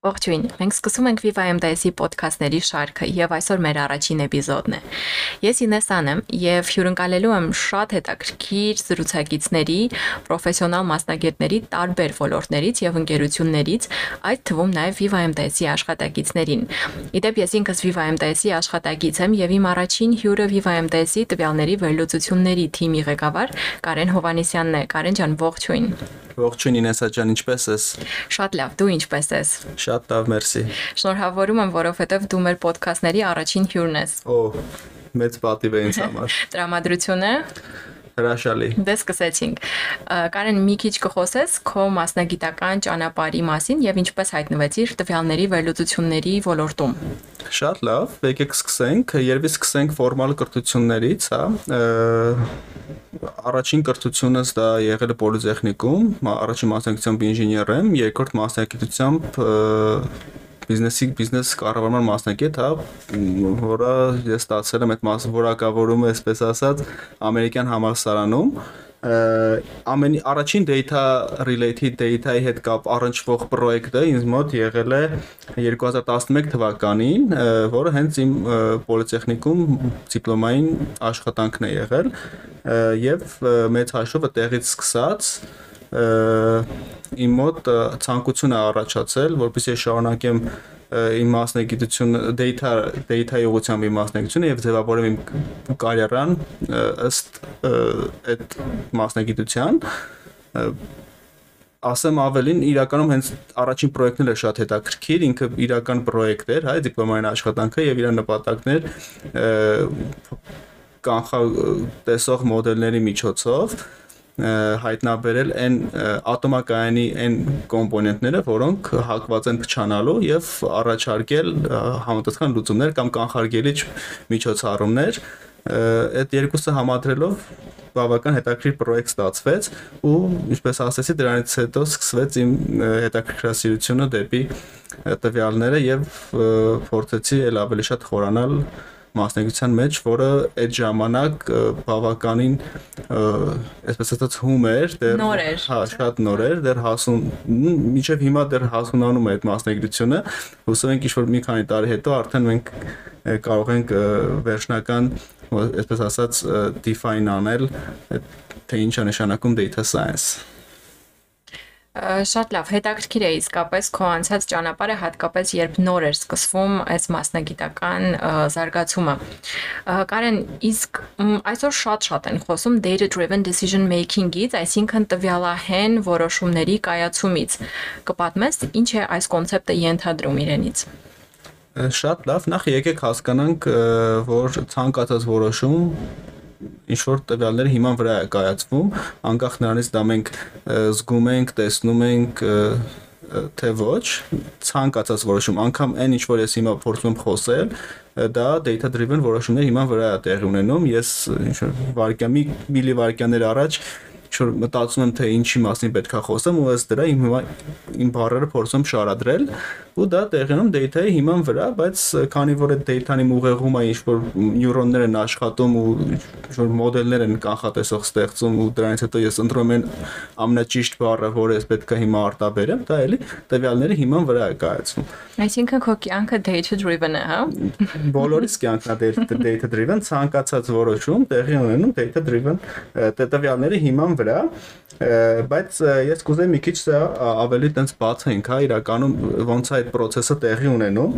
Ողջույն։ Մենք սկսում ենք Viva MDS-ի ոդքասթների շարքը եւ այսօր մեր առաջին էպիզոդն է։ Ես Ինեսան եմ եւ հյուրընկալելու եմ շատ հետաքրքիր զրուցակիցների, պրոֆեսիոնալ մասնագետների տարբեր ոլորտներից եւ ընկերություններից, այդ թվում նաեւ Viva MDS-ի աշխատակիցներին։ Իդեպ ես ինքս Viva MDS-ի աշխատակից եմ եւ իմ առաջին հյուրը Viva MDS-ի տվյալների վերլուծությունների թիմի ղեկավար Կարեն Հովանեսյանն է։ Կարեն ջան, ողջույն։ Ողջույն Ինեսա ջան, ինչպե՞ս ես։ Շատ լավ, դու ինչպե՞ս ես։ Շատ լավ, մերսի։ Շնորհավորում եմ, որովհետև դու մեր ոդքասթների առաջին հյուրն ես։ Օ, մեծ պատիվ է ինձ համար։ Տրամադրությունը Հրաշալի։ Դե սկսեցինք։ Կարեն մի քիչ կխոսես քո մասնագիտական ճանապարհի մասին եւ ինչպես հայտնվեցիր տվյալների վերլուծությունների ոլորտում։ Շատ լավ, եկեք սկսենք։ Երևի սկսենք ֆորմալ կրթություններից, հա առաջին կրթությունս դա եղել է պոլիտեխնիկում, առաջին մասնակցությամբ ինժեներ եմ, երկրորդ մասնակցությամբ բիզնեսի բիզնես կառավարման մասնակետ, հա, որը ես ստացել եմ այդ մաս որակավորումը, այսպես ասած, ամերիկյան համալսարանում ամեն առաջին data related data-ի հետ կապ առնչվող պրոյեկտը ինձ մոտ եղել է 2011 թվականին, որը հենց իմ պոլիտեխնիկում դիպլոմային աշխատանքն է եղել եւ մեծ հաշվը տեղից սկսած իմ մոտ ցանկություն է առաջացել, որպեսզի շարունակեմ իմ մասնագիտությունը data data-ի ուղղությամբ իմ մասնագիտությունը եւ ձևավորեմ իմ կարիերան ըստ այդ մասնագիտության ասեմ ավելին իրականում հենց առաջին պրոյեկտն էլ է շատ հետաքրքիր ինքը իրական պրոյեկտ էր հայ դիպլոմային աշխատանքը եւ իր նպատակն էր կանխա տեսող մոդելների միջոցով հայտնաբերել այն ատոմակայանի այն կոմպոնենտները, որոնք հակված են փչանալու եւ առաջարկել համապատասխան լուծումներ կամ կանխարգելիչ միջոցառումներ այդ երկուսը համադրելով բավական հետաքրքիր պրոյեկտ ստացվեց ու ինչպես ասեցի դրանից հետո սկսվեց իմ հետաքրքրասիրությունը դեպի տվյալները եւ փորձեցի ել ավելի շատ խորանալ մասնագիտության մեջ, որը այդ ժամանակ բավականին այսպես ասած հում էր, դեռ հա, շատ նոր էր, դեռ հասուն միջև հիմա դեռ հասունանում է այդ մասնագիտությունը։ Հուսով ենք ինչ-որ մի քանի տարի հետո արդեն մենք կարող ենք վերջնական այսպես ասած define անել թե ինչ է նշանակում data science Շատ լավ, հետաքրքիր է իսկապես քո անցած ճանապարհը, հատկապես երբ նոր էր սկսվում այս մասնագիտական զարգացումը։ Կարեն, իսկ այսօր շատ-շատ են խոսում data driven decision making-ից, այսինքն տվյալահեն որոշումների կայացումից։ Կպատմես, ինչ է այս կոնցեպտը ենթադրում իրենից։ Շատ լավ, նախ եկեք հասկանանք, որ ցանկացած որոշում ինչ որ տվյալները հիման վրա է կայացվում, անկախ նրանից դա մենք զգում ենք, տեսնում ենք թե ոչ, ցանկացած որոշում, անգամ այն ինչ որ ես հիմա փորձում եմ խոսել, դա data driven որոշումներ հիման վրա է տեղի ունենում։ Ես ինչ որ վարկյա մի միլի վարկյաներ առաջ ինչ-որ մտածում եմ թե ինչի մասին պետքա խոսեմ ու ըստ դրա իմ հիմա իմ բառերը փորձում շարադրել ու դա տեղենում data-ի հիման վրա, բայց քանի որ այդ data-ն իմ ուղեղում է ինչ-որ նյուրոններ են աշխատում ու ինչ-որ մոդելներ են կանխատեսող ստեղծում ու դրանից հետո ես ընտրում եմ ամենաճիշտ բառը, որը ես պետքա հիմա արտաբերեմ, դա էլի տվյալների հիման վրա է կայացվում։ Այսինքն քո կյանքը data driven է, հա։ Բոլորիս կյանքն է data driven, ցանկացած որոշում տեղի ունենում data driven տվյալների հիման վրա, բայց ես կուզեի մի քիչ սա ավելի տենց բացենք, հա, իրականում ոնց է այդ process-ը տեղի ունենում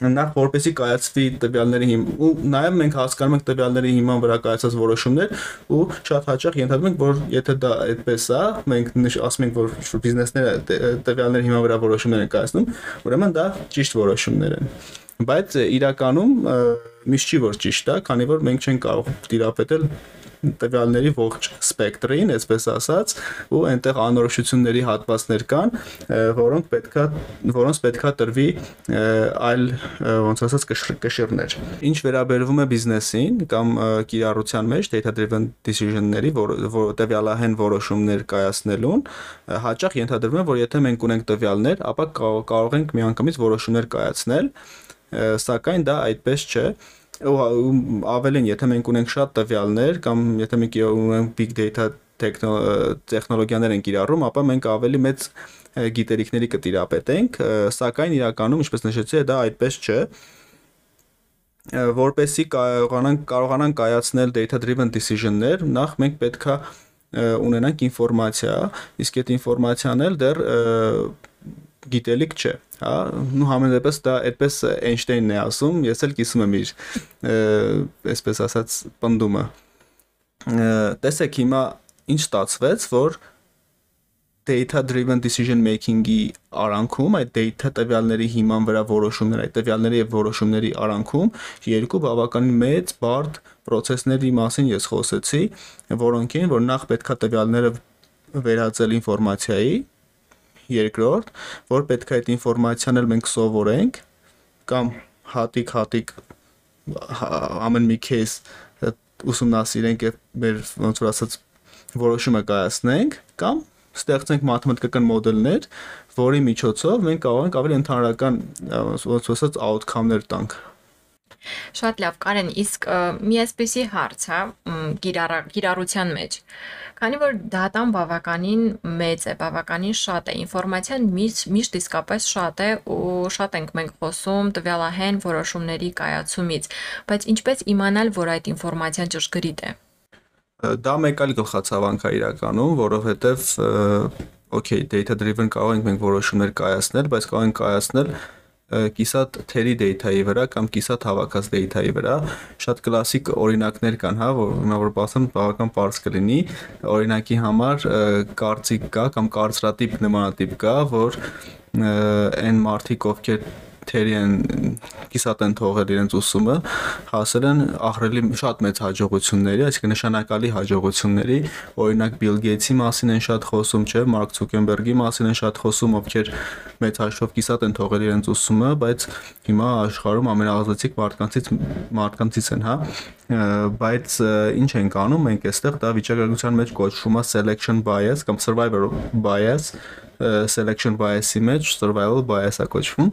նախ որպեսի կայացվի տվյալների հիմ ու նաև մենք հասկանում ենք տվյալների հիման վրա կայացած որոշումներ ու շատ հաճախ ենթադրում ենք որ եթե դա այդպես է մենք ասում ենք որ բիզնեսները տվյալների հիման վրա որոշումներ են կայացնում ուրեմն դա ճիշտ որոշումներ են բայց իրականում միշտ չի որ ճիշտ է քանի որ մենք չենք կարող դիրապետել տվյալների ողջ սպեկտրին, այսպես ասած, ու այնտեղ անորոշությունների հատվածներ կան, որոնք պետքա որոնց պետքա տրվի այլ ոնց ասած կշիռներ։ Ինչ վերաբերվում է բիզնեսին կամ կիրառության մեջ data driven decision-ների, որ, որ տվյալահեն որոշումներ կայացնելուն, հաճախ ենթադրվում է, որ եթե մենք ունենք տվյալներ, ապա կարող ենք միանգամից որոշումներ կայացնել, սակայն դա այդպես չէ ավելին, եթե մենք ունենք շատ տվյալներ կամ եթե մենք ունենք big data տեխնոլոգիաներ են կիրառում, ապա մենք ավելի մեծ գիտելիքների կտիրապետենք, սակայն իրականում, ինչպես նշեցի, դա այդպես չէ որպեսի կարողանանք կարողանանք կայացնել data driven decision-ներ, նախ մենք պետքա ունենանք ինֆորմացիա, իսկ այդ ինֆորմացիան էլ դեռ գիտելիք չէ, հա, ու համեն դեպս դա այդպես Էյնշտեյնն է ասում, ես էլ կիսում եմ իր այսպես ասած պնդումը։ Տեսեք հիմա ինչ ստացվեց, որ data driven decision making-ի արանքում, այդ data տվյալների հիման վրա որոշումներ, այդ տվյալների եւ որոշումների արանքում երկու բավականին մեծ բարդ process-ների մասին ես խոսեցի, որոնք են, որ նախ պետքա տվյալները վերածել ինֆորմացիայի, երկրորդ, որ պետք է այդ ինֆորմացիան էլ մենք սովորենք կամ հատիկ-հատիկ ամեն մի case ուսումնասիրենք եւ մեր ոնց որ ասած որոշումը կայացնենք կամ ստեղծենք մաթեմատիկական մոդելներ, որի միջոցով մենք կարող ենք ավելի ընդհանրական ոնց ասած outcome-ներ տանք Շատ լավ, Կարեն, իսկ մի էսպիսի հարց, հա, կիրառության մեջ։ Քանի որ դատան բավականին մեծ է, բավականին շատ է, ինֆորմացիան միշտ միշտ իսկապես շատ է ու շատ ենք մենք խոսում տվյալահեն որոշումների կայացումից, բայց ինչպես իմանալ, որ այդ ինֆորմացիան ճշգրիտ է։ Դա մեկ այլ գլխացավանք է իրականում, որովհետև okay, data driven կարող ենք մենք որոշումներ կայացնել, բայց կարող ենք կայացնել կիսատ թերի data-ի վրա կամ կիսատ հավաքած data-ի վրա շատ կլասիկ օրինակներ կան, հա, որ հիմա որ ասեմ բավական པարզ կլինի։ Օրինակի համար կարծիք կա կամ կարծրատիպ նմանատիպ կա, որ այն մարդիկ, ովքեր թերի են կիսատ են թողել իրենց ուսումը, հասել են ահրելի շատ մեծ հաջողությունների, այսինքն նշանակալի հաջողությունների, օրինակ Bill Gates-ի մասին են շատ խոսում, չէ, Mark Zuckerberg-ի մասին են շատ խոսում, ովքեր մեծ հաշվով կիսատ են թողել իրենց ուսումը, բայց հիմա աշխարհում ամենաազդեցիկ մարդկանցից մարդկանցից են, հա բայց ինչ ենք անում մենք այստեղ դա վիճակագրության մեջ կոչվում է selection bias կամ survivor bias selection bias-ի մեջ survival bias-ա կոչվում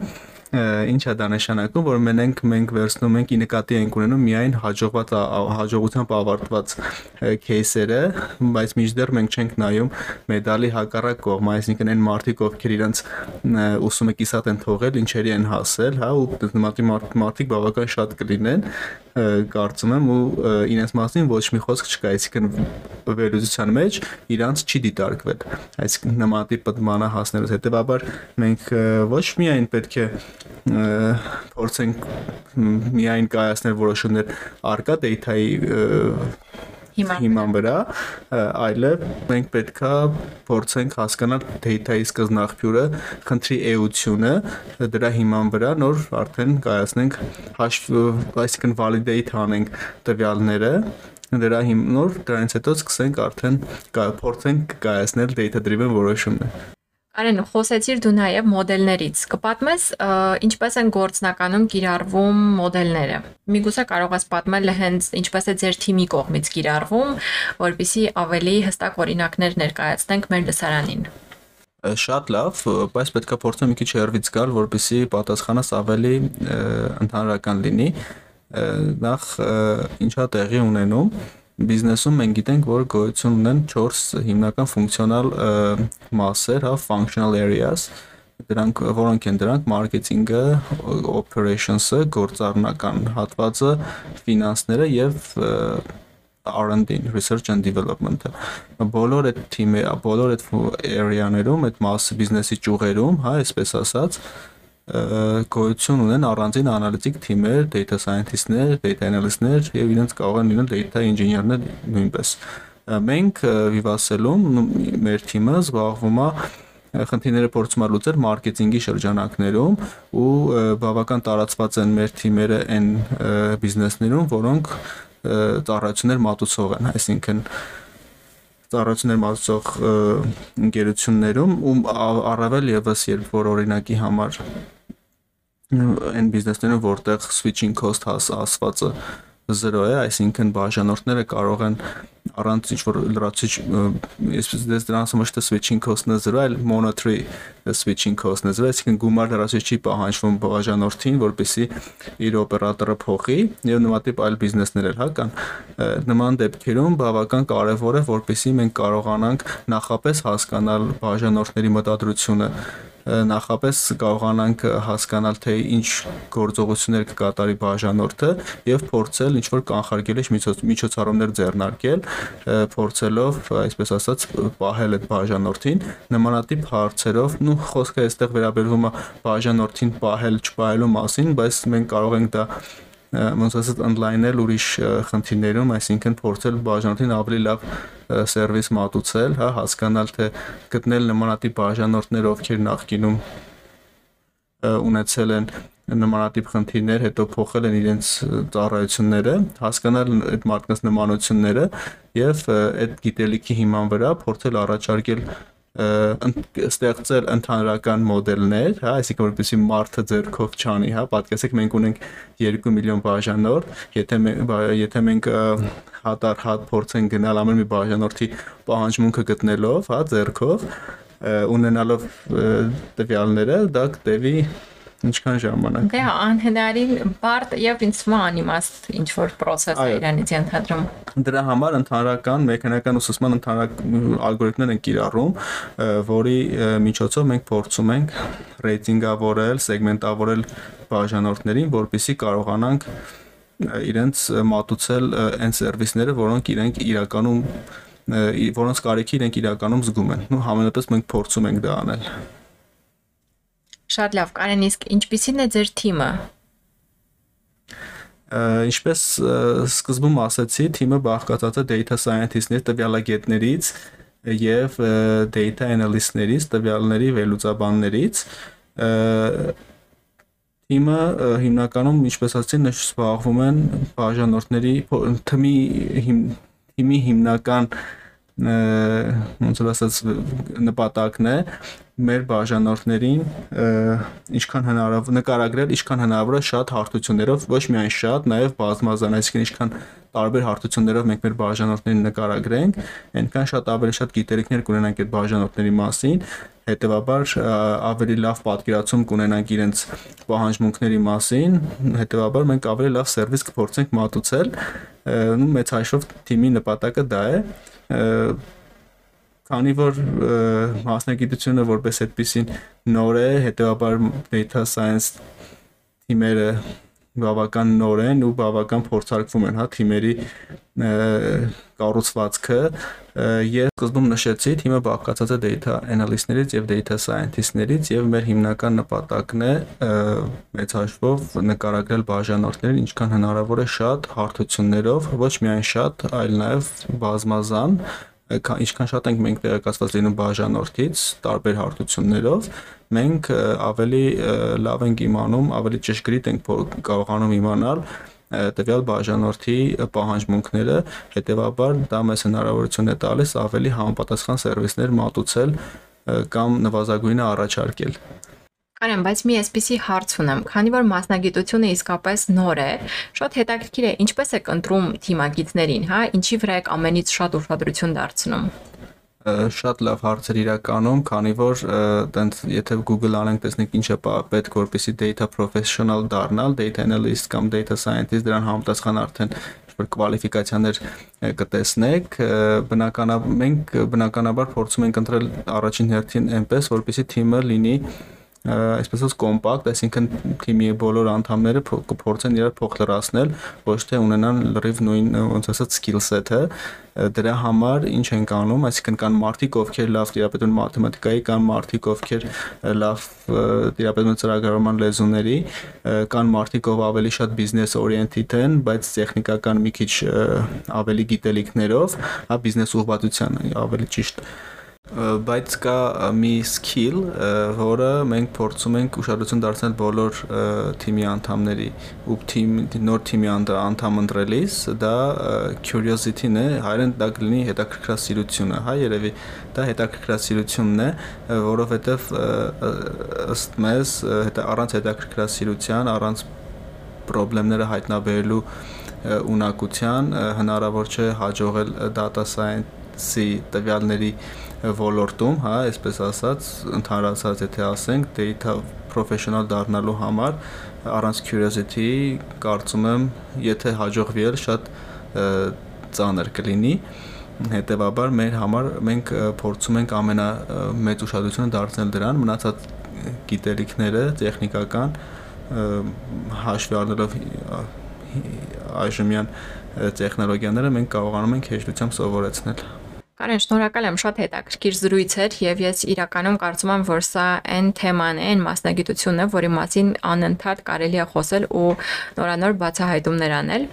ինչ է դա նշանակում, որ մենենք մենք վերցնում ենք ի նկատի ենք ունենում միայն հաջողված հաջողությամբ ավարտված кейսերը, բայց միջդեռ մենք չենք նայում մեդալի հակառակ կողմը, այսինքն այն մարդիկ, ովքեր իրենց ուսումը կիսատ են թողել, ինչերի են հասել, հա, ու նմատի մարդիկ բավական շատ կլինեն, կարծում եմ ու իրենց մասին ոչ մի խոսք չկա, այսինքն վերլուծության մեջ իրանց չի դիտարկվել։ Այսինքն նմատի պատմանը հասնելուց հետեւաբար մենք ոչ միայն պետք է փորձենք միայն կայացնել որոշումներ արկա data-ի հիման վրա, այլև մենք պետքա փորձենք հասկանալ data-ի սկզբնաղբյուրը, խնդրի էությունը, դրա հիման վրա նոր արդեն կայացնենք հաշվ, այսինքն validate անենք տվյալները դրա հիմ նոր դրանից հետո սկսենք արդեն փորձենք կայացնել data driven որոշումներ Արեն, խոսեցիր դու նաև մոդելներից։ Կպատմես ինչպես են գործնականում կիրառվում մոդելները։ Միգուցե կարող ես պատմել հենց ինչպես է ձեր թիմի կողմից կիրառվում, որpիսի ավելի հստակ օրինակներ ներկայացնենք մեր լսարանին։ Շատ լավ, բայց պետքա փորձեմ մի քիչ հեռվից գալ, որpիսի պատասխանս ավելի ընդհանրական լինի։ Նախ ինչա տեղի ունենում բիզնեսում մենք գիտենք, որ գոյություն ունեն 4 հիմնական ֆունկցիոնալ մասեր, հա, functional areas, դրանք որոնք են դրանք մարքեթինգը, operations-ը, գործառնական հատվածը, ֆինանսները եւ R&D-ն, research and development-ը։ Բոլոր այդ թիմը, բոլոր այդ area-ներում, այդ մաս բիզնեսի ճյուղերում, հա, այսպես ասած, գոյություն ունեն առանձին անալիտիկ թիմեր, data scientist-ներ, data analyst-ներ եւ իրենց կարող են լինել data engineer-ներ նույնպես։ Մենք Vivassel-ում մեր թիմը զբաղվում է խնդիրները փորձում է լուծել մարքեթինգի շրջանակներում ու բավական տարածված են մեր թիմերը այն բիզնեսներում, որոնք ծառայություններ մատուցող են, այսինքն ծառայություններ մատուցող ընկերություններում ու առավել եւս երբ որ օրինակի համար այն բիզնեսներում, որտեղ switching cost հաս ասվածը 0 է, այսինքն բաժանորդները կարող են առանց ինչ որ լրացուցիչ այսպես դες դրանց ոչ թե switching cost-ը 0, այլ monetary switching cost-ը 0, այսինքն գումար լրացուցիչ չի պահանջվում բաժանորդին, որպեսի իր օպերատորը փոխի եւ նմանատիպ այլ բիզնեսներ էլ հա կան նման դեպքերում բավական կարեւոր է որպեսի մենք կարողանանք նախապես հասկանալ բաժանորդների մտադրությունը նախապես կարողանանք հասկանալ թե ինչ գործողություններ կկատարի բաժանորդը եւ փորձել ինչ որ կանխարգելիչ միջոցառումներ ձեռնարկել փորձելով այսպես ասած պահել այդ բաժանորդին նմանատիպ հարցերով նու խոսքը այստեղ վերաբերվում է բաժանորդին պահել չպահելու մասին բայց մենք կարող ենք դա ոնց ասած online-ել ուրիշ խնդիրներում, այսինքն փորձել բաժանորդին ավելի լավ սերվիս մատուցել, հա, հասկանալ թե գտնել նմանատիպ բաժանորդներ, ովքեր նախկինում ունեցել են նմանատիպ խնդիրներ, հետո փոխել են իրենց ծառայությունները, հասկանալ այդ մարդկանց նմանությունները եւ այդ գիտելիքի հիման վրա փորձել առաջարկել ստեղծել ընդհանրական մոդելներ, հա, այսինքն որպեսզի մարդը ձեռքով չանի, հա, պատկերացեք մենք ունենք 2 միլիոն բաժանորդ, եթե եթե մենք հատ փորձենք գնալ ամեն մի բաժանորդի պահանջմունքը գտնելով, հա, ձեռքով ունենալով տվյալները, դա կտևի ինչքան ժամանակ։ Դե անհնարին բարդ եւ ինձ թվում է անիմաստ ինչ որ process է իրանից ենթադրում։ Դրա համար ընդհանրական մեխանիկական ուսուցման ընդհանրական ալգորիթմներ են կիրառում, որի միջոցով մենք փորձում ենք ռեյտինգավորել, սեգմենտավորել բաժանորդներին, որպեսզի կարողանանք իրենց մատուցել այն սերվիսները, որոնք իրենք իրականում որոնց կարիքի իրենք իրականում զգում են։ Ու համենայնպես մենք փորձում ենք դա անել։ Շատ լավ, Կարեն, իսկ ինչպիսին է ձեր թիմը։ Ինչպես սկզբում ասացի, թիմը բաղկացած է data scientist-ներ, տվյալագետներից եւ data analyst-ներից, տվյալների վերլուծաբաններից թիմը հիմնականում ինչպես ասացի զբաղվում են բաժանորդների թիմի թիմի հիմնական ոնց որ ասած նպատակն է մեր բաժանորդներին ինչքան հնարավոր նկարագրել, ինչքան հնարավոր է շատ հարթություններով, ոչ միայն շատ, նաև բազմազան, այսինքն ինչքան տարբեր հարթություններով մենք մեր բաժանորդներին նկարագրենք, այնքան շատ ավելի շատ գիտելիքներ կունենանք այդ բաժանորդների մասին, հետեւաբար ավելի լավ պատկերացում կունենանք իրենց պահանջմունքների մասին, հետեւաբար մենք ավելի լավ սերվիս կփորձենք մատուցել, ու մեծ հաշվով թիմի նպատակը դա է քանի որ մասնագիտությունը որպես այդպեսին նոր է, հետեւաբար data science թիմերը բավական նոր են ու բավական փորձարկվում են, հա, թիմերի կառուցվածքը եւ սկզբում նշեցի, թիմը բաղկացած է data analyst-ներից եւ data scientist-ներից եւ մեր հիմնական նպատակն է մեծ հաշվով նկարագրել բաժանորդներին ինչքան հնարավոր է շատ հարթություններով, ոչ միայն շատ, այլ նաեւ բազմազան ինչքան շատ ենք մենք տեղեկացված լինում բաժանորդից տարբեր հարթություններով, մենք ավելի լավ ենք իմանում, ավելի ճշգրիտ ենք կարողանում իմանալ տվյալ բաժանորդի պահանջմունքները, հետեւաբար դա մեզ հնարավորություն է տալիս ավելի համապատասխան սերվիսներ մատուցել կամ նվազագույնը առաջարկել։ Կարեն, բայց մի էսպիսի հարց ունեմ, քանի որ մասնագիտությունը իսկապես նոր է, շատ հետաքրքիր է ինչպես եք ընտրում թիմակիցներին, հա, ինչի վրա եք ամենից շատ ուշադրություն դարձնում շատ լավ հարցեր իրականում, քանի որ տենց եթե Google անենք, տեսնենք ինչ է պետք որպեսի data professional դառնալ, data analyst կամ data scientist դրան համապատասխան արդեն որ կվալիֆիկացիաներ կտեսնեք բնականաբար մենք բնականաբար փորձում ենք ընտրել առաջին հերթին այնպես որպեսի թիմը լինի այսպես ասած կոմպակտ, այսինքն թիմի բոլոր անդամները կփորձեն իրար փոխլրացնել, ոչ թե ունենան լրիվ նույն ոնց ասած skill set-ը, դրա համար ինչ ենք անում, այսինքն կան մարդիկ, ովքեր լավ դիապետոն մաթեմատիկայի, կան մարդիկ, ովքեր լավ դիապետոն ծրագրավորման լեզուների, կան մարդիկ, ով ավելի շատ բիզնես օրիենտիդ են, բայց տեխնիկական մի քիչ ավելի գիտելիքներով, հա բիզնես ուղղվածության ավելի ճիշտ բայց կա մի skill, որը մենք փորձում ենք ուշադրություն դարձնել բոլոր թիմի անդամների ու թիմ նոր թիմի անդամ ընտրելիս, դա curiosity-ն է, հայերեն դա կլինի հետաքրքրասիրությունը, հա, երևի դա հետաքրքրասիրությունն է, որովհետև ըստ մեզ հետա առանց հետաքրքրասիրության, առանց խնդիրները հայտնաբերելու ունակության հնարավոր չէ հաջողել data science-ի տվյալների ոլորտում, հա, այսպես ասած, ընդհանրացած եթե ասենք data professional դառնալու համար առանց curiosity կարծում եմ, եթե հաջողվի էլ շատ ծանր կլինի հետեւաբար մեր համար մենք փորձում ենք ամենամեծ ուշադրությունը դարձնել դրան մնացած գիտելիքները տեխնիկական հաշվի առնելով այժմյան տեխնոլոգիաները մենք կարողանում ենք հեշտությամբ սովորեցնել Կարեն, շնորհակալ եմ, շատ հետաքրքիր զրույց էր եւ ես իրականում կարծում եմ, որ սա այն թեման է, այն մասնագիտությունն է, որի մասին անընդհատ կարելի է խոսել ու նորանոր բացահայտումներ անել։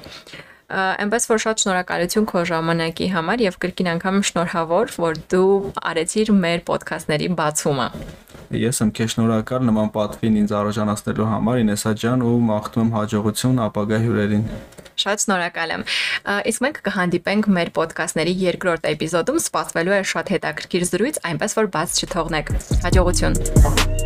Այնպես որ շատ շնորհակալություն քո ժամանակի համար եւ կրկին անգամ շնորհավոր, որ դու արեցիր մեր ոդքասթների բացումը։ Ես եմ քեզ շնորհակալ նման պատվին ինձ արժանացնելու համար Ինեսա ջան ու մաղթում եմ հաջողություն ապագա հյուրերին։ Շատ շնորհակալ եմ։ Իսկ մենք կհանդիպենք մեր ոդկասթների երկրորդ էպիզոդում, սպասվելու է շատ հետաքրքիր զրույց, այնպես որ բաց չթողնեք։ Հաջողություն։